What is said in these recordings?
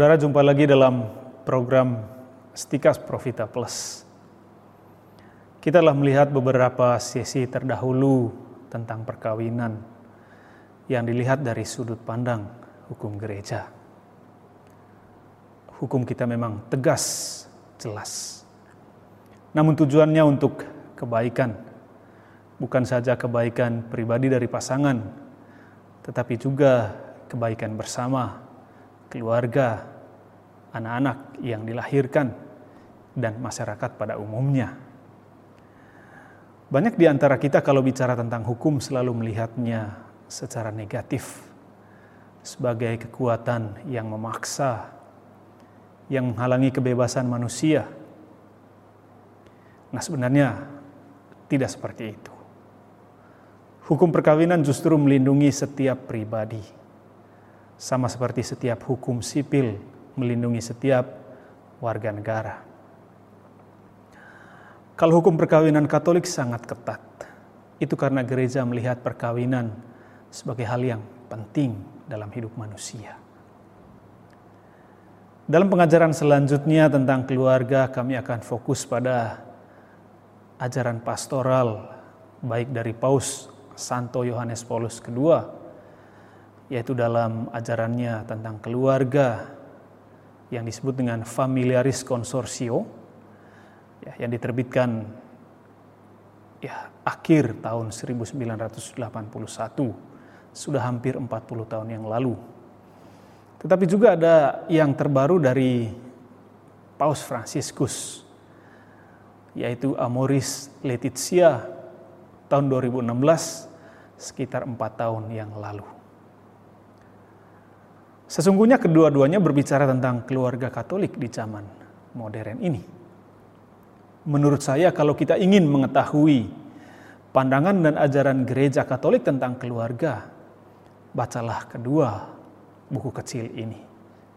Saudara jumpa lagi dalam program Stikas Profita Plus. Kita telah melihat beberapa sesi terdahulu tentang perkawinan yang dilihat dari sudut pandang hukum gereja. Hukum kita memang tegas, jelas. Namun tujuannya untuk kebaikan, bukan saja kebaikan pribadi dari pasangan, tetapi juga kebaikan bersama, keluarga, anak-anak yang dilahirkan, dan masyarakat pada umumnya. Banyak di antara kita kalau bicara tentang hukum selalu melihatnya secara negatif sebagai kekuatan yang memaksa, yang menghalangi kebebasan manusia. Nah, sebenarnya tidak seperti itu. Hukum perkawinan justru melindungi setiap pribadi, sama seperti setiap hukum sipil melindungi setiap warga negara. Kalau hukum perkawinan Katolik sangat ketat, itu karena gereja melihat perkawinan sebagai hal yang penting dalam hidup manusia. Dalam pengajaran selanjutnya tentang keluarga, kami akan fokus pada ajaran pastoral, baik dari Paus Santo Yohanes Paulus II, yaitu dalam ajarannya tentang keluarga yang disebut dengan Familiaris Consortio, ya, yang diterbitkan ya akhir tahun 1981 sudah hampir 40 tahun yang lalu. Tetapi juga ada yang terbaru dari Paus Franciscus yaitu Amoris Laetitia tahun 2016 sekitar empat tahun yang lalu. Sesungguhnya kedua-duanya berbicara tentang keluarga Katolik di zaman modern ini menurut saya kalau kita ingin mengetahui pandangan dan ajaran gereja Katolik tentang keluarga, bacalah kedua buku kecil ini,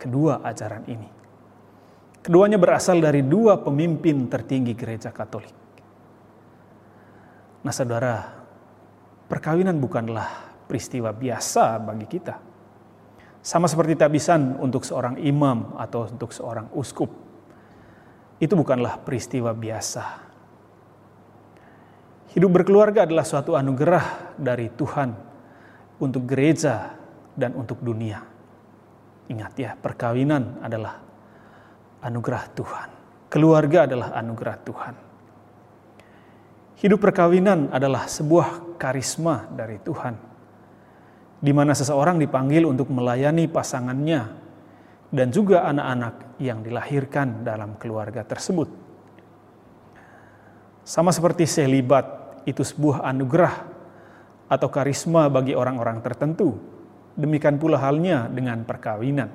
kedua ajaran ini. Keduanya berasal dari dua pemimpin tertinggi gereja Katolik. Nah, saudara, perkawinan bukanlah peristiwa biasa bagi kita. Sama seperti tabisan untuk seorang imam atau untuk seorang uskup itu bukanlah peristiwa biasa. Hidup berkeluarga adalah suatu anugerah dari Tuhan untuk gereja dan untuk dunia. Ingat ya, perkawinan adalah anugerah Tuhan. Keluarga adalah anugerah Tuhan. Hidup perkawinan adalah sebuah karisma dari Tuhan, di mana seseorang dipanggil untuk melayani pasangannya dan juga anak-anak yang dilahirkan dalam keluarga tersebut. Sama seperti selibat, itu sebuah anugerah atau karisma bagi orang-orang tertentu. Demikian pula halnya dengan perkawinan.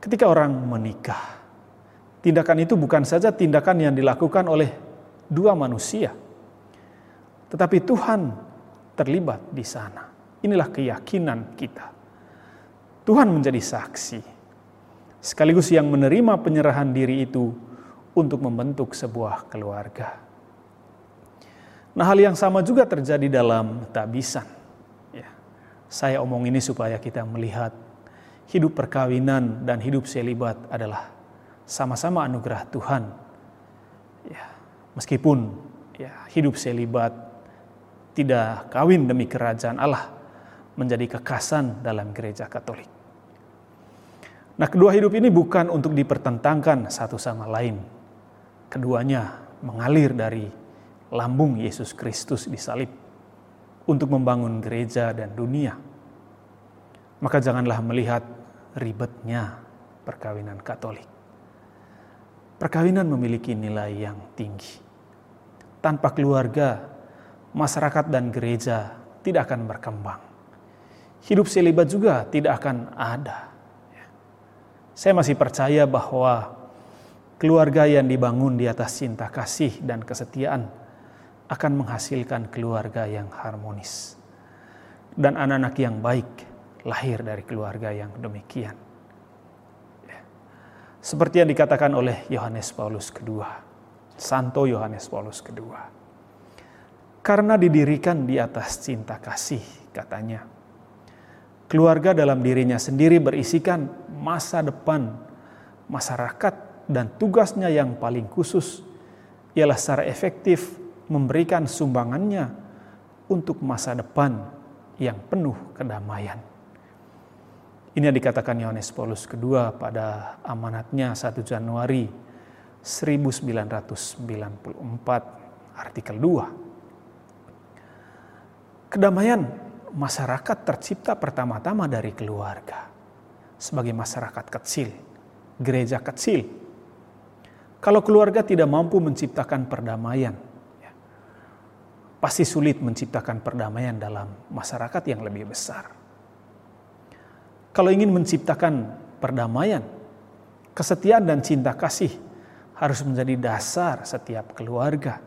Ketika orang menikah, tindakan itu bukan saja tindakan yang dilakukan oleh dua manusia, tetapi Tuhan terlibat di sana. Inilah keyakinan kita. Tuhan menjadi saksi, sekaligus yang menerima penyerahan diri itu untuk membentuk sebuah keluarga. Nah, hal yang sama juga terjadi dalam tabisan. Ya, saya omong ini supaya kita melihat hidup perkawinan dan hidup selibat adalah sama-sama anugerah Tuhan. Ya, meskipun ya, hidup selibat tidak kawin demi kerajaan Allah menjadi kekasan dalam gereja Katolik. Nah, kedua hidup ini bukan untuk dipertentangkan satu sama lain. Keduanya mengalir dari lambung Yesus Kristus di salib untuk membangun gereja dan dunia. Maka janganlah melihat ribetnya perkawinan Katolik. Perkawinan memiliki nilai yang tinggi. Tanpa keluarga, masyarakat dan gereja tidak akan berkembang. Hidup selibat juga tidak akan ada saya masih percaya bahwa keluarga yang dibangun di atas cinta kasih dan kesetiaan akan menghasilkan keluarga yang harmonis. Dan anak-anak yang baik lahir dari keluarga yang demikian. Seperti yang dikatakan oleh Yohanes Paulus II, Santo Yohanes Paulus II. Karena didirikan di atas cinta kasih, katanya. Keluarga dalam dirinya sendiri berisikan masa depan masyarakat dan tugasnya yang paling khusus ialah secara efektif memberikan sumbangannya untuk masa depan yang penuh kedamaian. Ini yang dikatakan Yohanes Paulus kedua pada amanatnya 1 Januari 1994 artikel 2. Kedamaian masyarakat tercipta pertama-tama dari keluarga. Sebagai masyarakat kecil, gereja kecil. Kalau keluarga tidak mampu menciptakan perdamaian, ya, pasti sulit menciptakan perdamaian dalam masyarakat yang lebih besar. Kalau ingin menciptakan perdamaian, kesetiaan dan cinta kasih harus menjadi dasar setiap keluarga.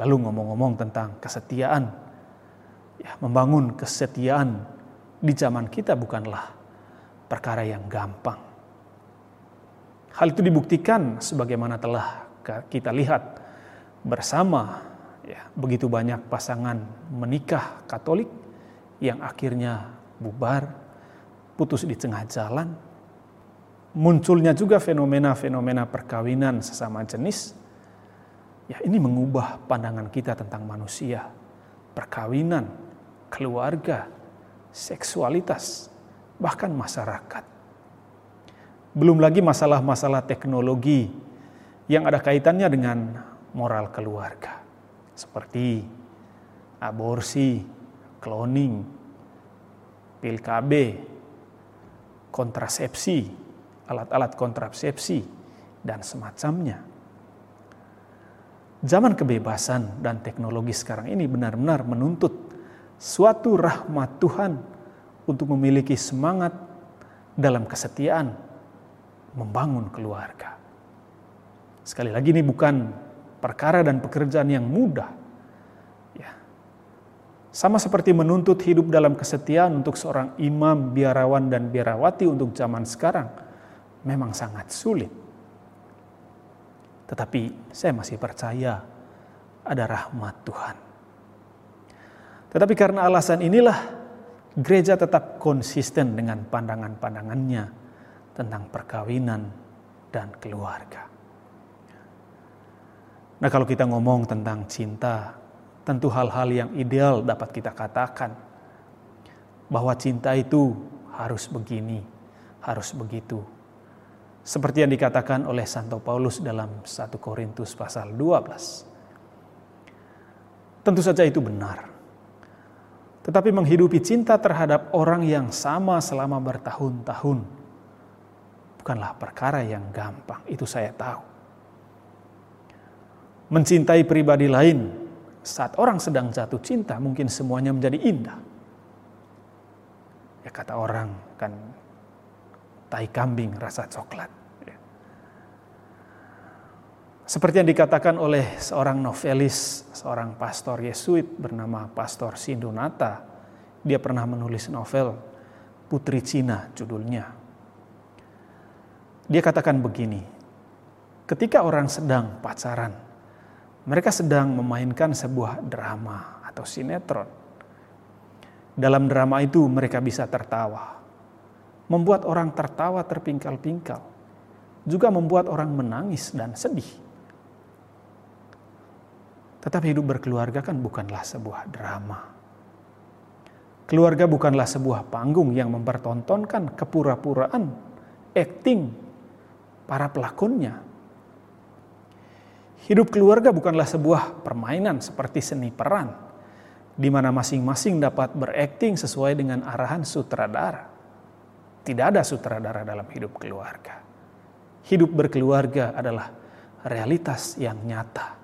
Lalu ngomong-ngomong tentang kesetiaan, ya, membangun kesetiaan di zaman kita bukanlah perkara yang gampang. Hal itu dibuktikan sebagaimana telah kita lihat bersama ya, begitu banyak pasangan menikah Katolik yang akhirnya bubar, putus di tengah jalan. Munculnya juga fenomena-fenomena perkawinan sesama jenis. Ya, ini mengubah pandangan kita tentang manusia. Perkawinan keluarga, seksualitas, bahkan masyarakat. Belum lagi masalah-masalah teknologi yang ada kaitannya dengan moral keluarga, seperti aborsi, cloning, pil KB, kontrasepsi, alat-alat kontrasepsi, dan semacamnya. Zaman kebebasan dan teknologi sekarang ini benar-benar menuntut suatu rahmat Tuhan untuk memiliki semangat dalam kesetiaan membangun keluarga. Sekali lagi ini bukan perkara dan pekerjaan yang mudah. Ya. Sama seperti menuntut hidup dalam kesetiaan untuk seorang imam, biarawan dan biarawati untuk zaman sekarang memang sangat sulit. Tetapi saya masih percaya ada rahmat Tuhan tetapi karena alasan inilah gereja tetap konsisten dengan pandangan-pandangannya tentang perkawinan dan keluarga. Nah, kalau kita ngomong tentang cinta, tentu hal-hal yang ideal dapat kita katakan bahwa cinta itu harus begini, harus begitu. Seperti yang dikatakan oleh Santo Paulus dalam 1 Korintus pasal 12. Tentu saja itu benar. Tetapi menghidupi cinta terhadap orang yang sama selama bertahun-tahun bukanlah perkara yang gampang, itu saya tahu. Mencintai pribadi lain saat orang sedang jatuh cinta mungkin semuanya menjadi indah. Ya kata orang kan tai kambing rasa coklat. Seperti yang dikatakan oleh seorang novelis, seorang pastor Yesuit bernama Pastor Sindonata. Dia pernah menulis novel Putri Cina judulnya. Dia katakan begini, ketika orang sedang pacaran, mereka sedang memainkan sebuah drama atau sinetron. Dalam drama itu mereka bisa tertawa, membuat orang tertawa terpingkal-pingkal, juga membuat orang menangis dan sedih. Tetapi hidup berkeluarga kan bukanlah sebuah drama. Keluarga bukanlah sebuah panggung yang mempertontonkan kepura-puraan, acting para pelakonnya. Hidup keluarga bukanlah sebuah permainan seperti seni peran, di mana masing-masing dapat berakting sesuai dengan arahan sutradara. Tidak ada sutradara dalam hidup keluarga. Hidup berkeluarga adalah realitas yang nyata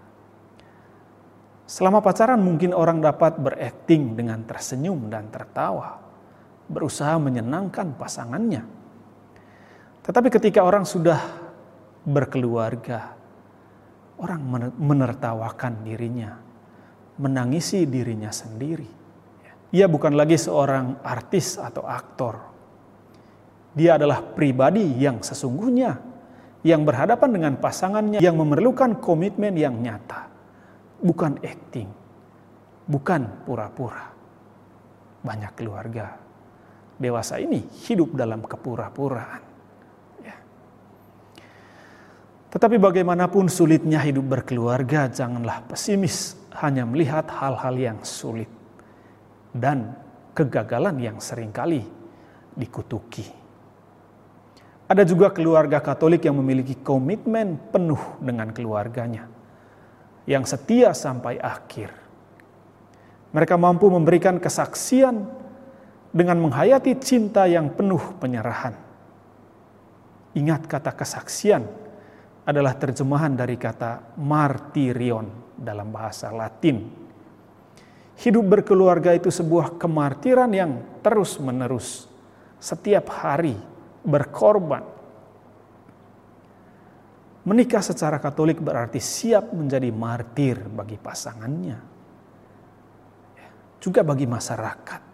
Selama pacaran mungkin orang dapat berakting dengan tersenyum dan tertawa, berusaha menyenangkan pasangannya. Tetapi ketika orang sudah berkeluarga, orang menertawakan dirinya, menangisi dirinya sendiri. Ia bukan lagi seorang artis atau aktor. Dia adalah pribadi yang sesungguhnya, yang berhadapan dengan pasangannya, yang memerlukan komitmen yang nyata bukan acting, bukan pura-pura. banyak keluarga dewasa ini hidup dalam kepura-puraan. Ya. Tetapi bagaimanapun sulitnya hidup berkeluarga, janganlah pesimis hanya melihat hal-hal yang sulit dan kegagalan yang sering kali dikutuki. Ada juga keluarga Katolik yang memiliki komitmen penuh dengan keluarganya, yang setia sampai akhir. Mereka mampu memberikan kesaksian dengan menghayati cinta yang penuh penyerahan. Ingat kata kesaksian adalah terjemahan dari kata martirion dalam bahasa Latin. Hidup berkeluarga itu sebuah kemartiran yang terus-menerus, setiap hari berkorban. Menikah secara Katolik berarti siap menjadi martir bagi pasangannya, juga bagi masyarakat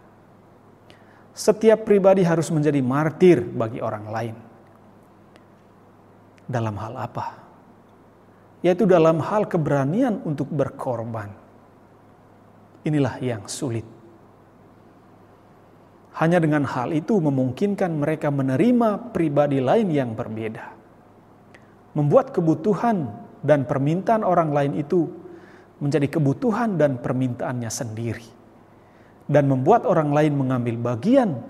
setiap pribadi harus menjadi martir bagi orang lain. Dalam hal apa? Yaitu dalam hal keberanian untuk berkorban. Inilah yang sulit. Hanya dengan hal itu memungkinkan mereka menerima pribadi lain yang berbeda. Membuat kebutuhan dan permintaan orang lain itu menjadi kebutuhan dan permintaannya sendiri dan membuat orang lain mengambil bagian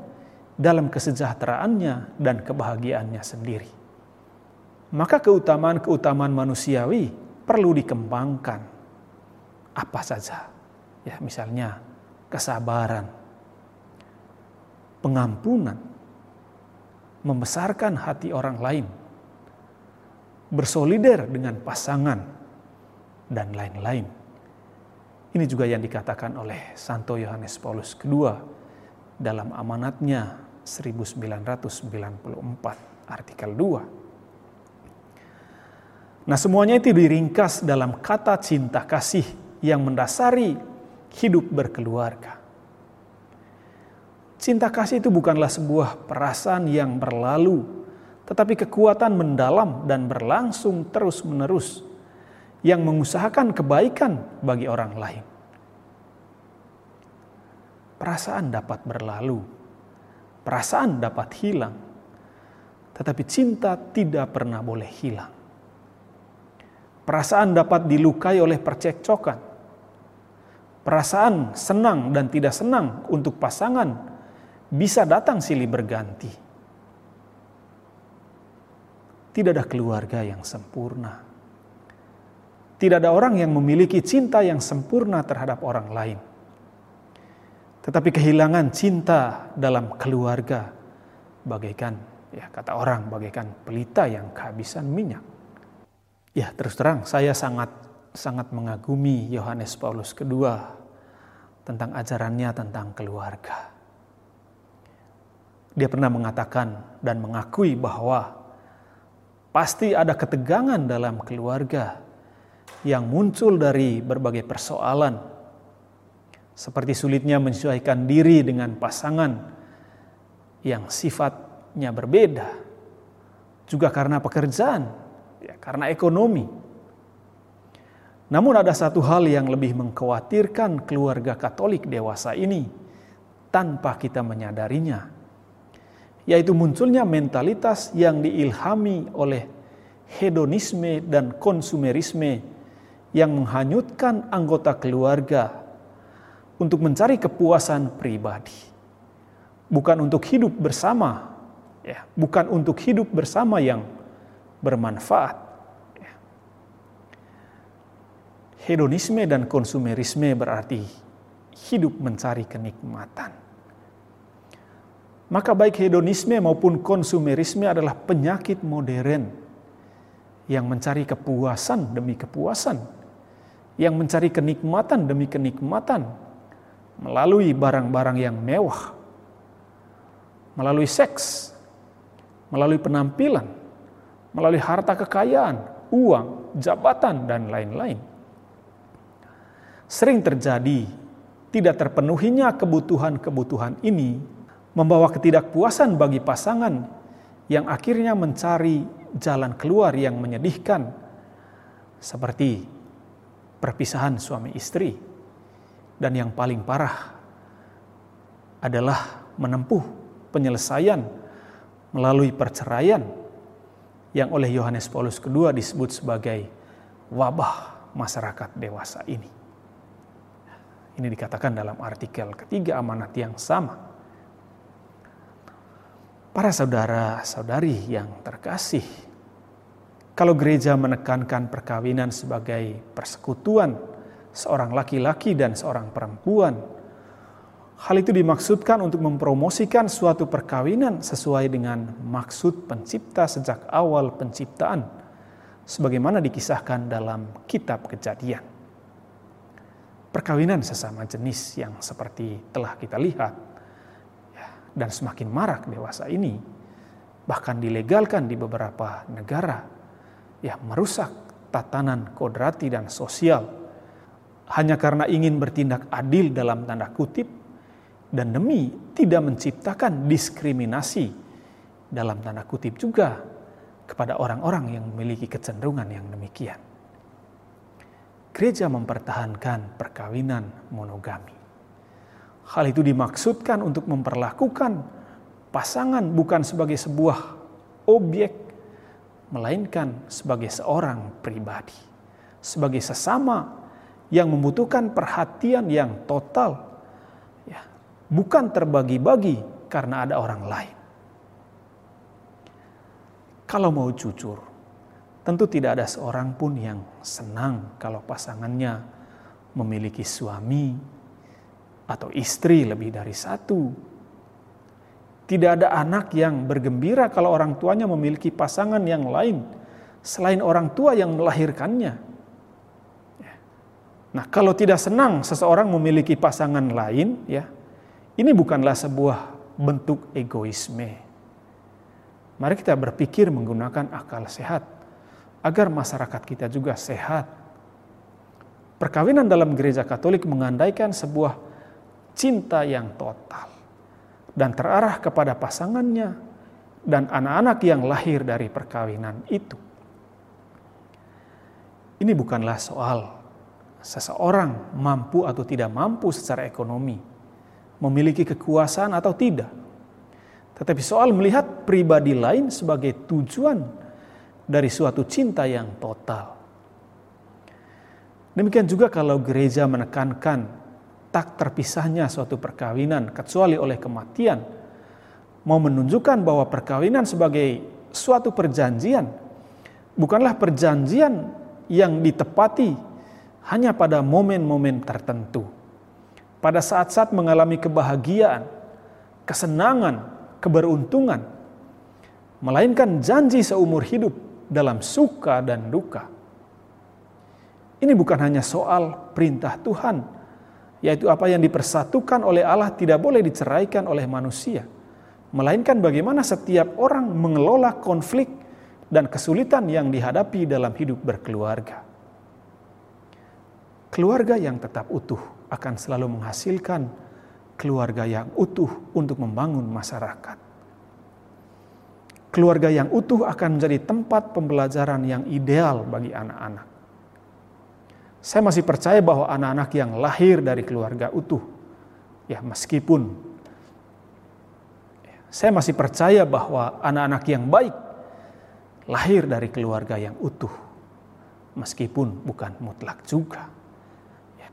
dalam kesejahteraannya dan kebahagiaannya sendiri. Maka keutamaan-keutamaan manusiawi perlu dikembangkan. Apa saja? Ya, misalnya kesabaran, pengampunan, membesarkan hati orang lain, bersolider dengan pasangan, dan lain-lain. Ini juga yang dikatakan oleh Santo Yohanes Paulus II dalam amanatnya 1994 artikel 2. Nah semuanya itu diringkas dalam kata cinta kasih yang mendasari hidup berkeluarga. Cinta kasih itu bukanlah sebuah perasaan yang berlalu, tetapi kekuatan mendalam dan berlangsung terus-menerus yang mengusahakan kebaikan bagi orang lain. Perasaan dapat berlalu, perasaan dapat hilang, tetapi cinta tidak pernah boleh hilang. Perasaan dapat dilukai oleh percekcokan. Perasaan senang dan tidak senang untuk pasangan bisa datang silih berganti. Tidak ada keluarga yang sempurna tidak ada orang yang memiliki cinta yang sempurna terhadap orang lain. Tetapi kehilangan cinta dalam keluarga bagaikan ya kata orang bagaikan pelita yang kehabisan minyak. Ya, terus terang saya sangat sangat mengagumi Yohanes Paulus II tentang ajarannya tentang keluarga. Dia pernah mengatakan dan mengakui bahwa pasti ada ketegangan dalam keluarga yang muncul dari berbagai persoalan, seperti sulitnya menyesuaikan diri dengan pasangan yang sifatnya berbeda, juga karena pekerjaan, ya, karena ekonomi. Namun, ada satu hal yang lebih mengkhawatirkan keluarga Katolik dewasa ini tanpa kita menyadarinya, yaitu munculnya mentalitas yang diilhami oleh hedonisme dan konsumerisme yang menghanyutkan anggota keluarga untuk mencari kepuasan pribadi. Bukan untuk hidup bersama, ya, bukan untuk hidup bersama yang bermanfaat. Hedonisme dan konsumerisme berarti hidup mencari kenikmatan. Maka baik hedonisme maupun konsumerisme adalah penyakit modern yang mencari kepuasan demi kepuasan yang mencari kenikmatan demi kenikmatan melalui barang-barang yang mewah, melalui seks, melalui penampilan, melalui harta kekayaan, uang, jabatan, dan lain-lain. Sering terjadi tidak terpenuhinya kebutuhan-kebutuhan ini membawa ketidakpuasan bagi pasangan yang akhirnya mencari jalan keluar yang menyedihkan seperti perpisahan suami istri. Dan yang paling parah adalah menempuh penyelesaian melalui perceraian yang oleh Yohanes Paulus II disebut sebagai wabah masyarakat dewasa ini. Ini dikatakan dalam artikel ketiga amanat yang sama. Para saudara-saudari yang terkasih, kalau gereja menekankan perkawinan sebagai persekutuan seorang laki-laki dan seorang perempuan, hal itu dimaksudkan untuk mempromosikan suatu perkawinan sesuai dengan maksud pencipta sejak awal penciptaan, sebagaimana dikisahkan dalam Kitab Kejadian. Perkawinan sesama jenis yang seperti telah kita lihat dan semakin marak dewasa ini bahkan dilegalkan di beberapa negara ya merusak tatanan kodrati dan sosial hanya karena ingin bertindak adil dalam tanda kutip dan demi tidak menciptakan diskriminasi dalam tanda kutip juga kepada orang-orang yang memiliki kecenderungan yang demikian gereja mempertahankan perkawinan monogami. Hal itu dimaksudkan untuk memperlakukan pasangan bukan sebagai sebuah objek, melainkan sebagai seorang pribadi, sebagai sesama yang membutuhkan perhatian yang total, ya, bukan terbagi-bagi karena ada orang lain. Kalau mau jujur, Tentu tidak ada seorang pun yang senang kalau pasangannya memiliki suami atau istri lebih dari satu. Tidak ada anak yang bergembira kalau orang tuanya memiliki pasangan yang lain selain orang tua yang melahirkannya. Ya. Nah, kalau tidak senang seseorang memiliki pasangan lain, ya, ini bukanlah sebuah bentuk egoisme. Mari kita berpikir menggunakan akal sehat agar masyarakat kita juga sehat. Perkawinan dalam gereja Katolik mengandaikan sebuah cinta yang total dan terarah kepada pasangannya dan anak-anak yang lahir dari perkawinan itu. Ini bukanlah soal seseorang mampu atau tidak mampu secara ekonomi, memiliki kekuasaan atau tidak, tetapi soal melihat pribadi lain sebagai tujuan dari suatu cinta yang total. Demikian juga kalau gereja menekankan tak terpisahnya suatu perkawinan kecuali oleh kematian, mau menunjukkan bahwa perkawinan sebagai suatu perjanjian bukanlah perjanjian yang ditepati hanya pada momen-momen tertentu. Pada saat-saat mengalami kebahagiaan, kesenangan, keberuntungan, melainkan janji seumur hidup dalam suka dan duka. Ini bukan hanya soal perintah Tuhan, yaitu apa yang dipersatukan oleh Allah tidak boleh diceraikan oleh manusia, melainkan bagaimana setiap orang mengelola konflik dan kesulitan yang dihadapi dalam hidup berkeluarga. Keluarga yang tetap utuh akan selalu menghasilkan keluarga yang utuh untuk membangun masyarakat keluarga yang utuh akan menjadi tempat pembelajaran yang ideal bagi anak-anak. Saya masih percaya bahwa anak-anak yang lahir dari keluarga utuh, ya meskipun saya masih percaya bahwa anak-anak yang baik lahir dari keluarga yang utuh, meskipun bukan mutlak juga. Ya.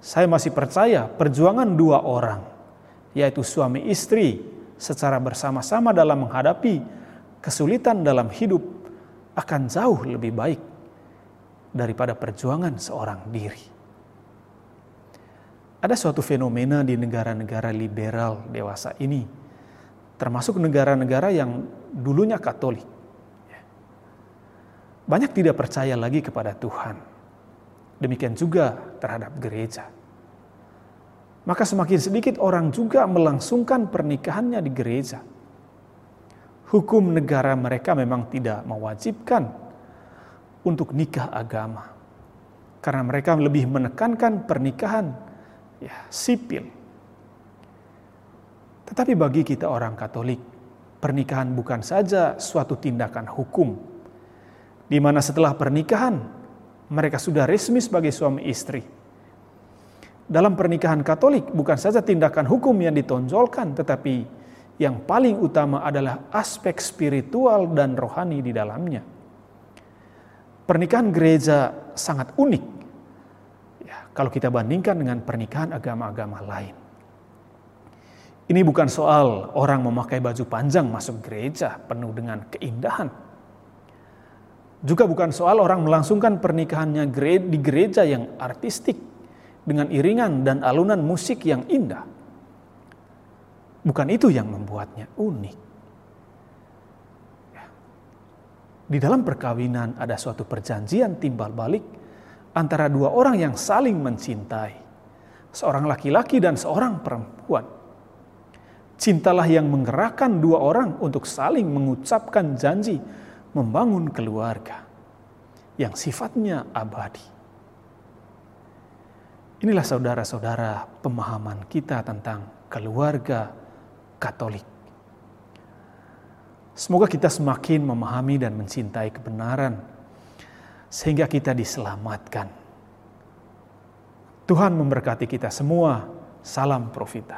Saya masih percaya perjuangan dua orang, yaitu suami istri, secara bersama-sama dalam menghadapi kesulitan dalam hidup akan jauh lebih baik daripada perjuangan seorang diri. Ada suatu fenomena di negara-negara liberal dewasa ini, termasuk negara-negara yang dulunya Katolik. Banyak tidak percaya lagi kepada Tuhan. Demikian juga terhadap gereja. Maka semakin sedikit orang juga melangsungkan pernikahannya di gereja hukum negara mereka memang tidak mewajibkan untuk nikah agama. Karena mereka lebih menekankan pernikahan ya, sipil. Tetapi bagi kita orang Katolik, pernikahan bukan saja suatu tindakan hukum, di mana setelah pernikahan mereka sudah resmi sebagai suami istri. dalam pernikahan Katolik bukan saja tindakan hukum yang ditonjolkan, tetapi yang paling utama adalah aspek spiritual dan rohani di dalamnya. Pernikahan gereja sangat unik ya, kalau kita bandingkan dengan pernikahan agama-agama lain. Ini bukan soal orang memakai baju panjang masuk gereja penuh dengan keindahan. Juga bukan soal orang melangsungkan pernikahannya di gereja yang artistik dengan iringan dan alunan musik yang indah. Bukan itu yang membuatnya unik. Ya. Di dalam perkawinan ada suatu perjanjian timbal balik antara dua orang yang saling mencintai. Seorang laki-laki dan seorang perempuan. Cintalah yang menggerakkan dua orang untuk saling mengucapkan janji membangun keluarga yang sifatnya abadi. Inilah saudara-saudara pemahaman kita tentang keluarga Katolik. Semoga kita semakin memahami dan mencintai kebenaran sehingga kita diselamatkan. Tuhan memberkati kita semua. Salam Profita.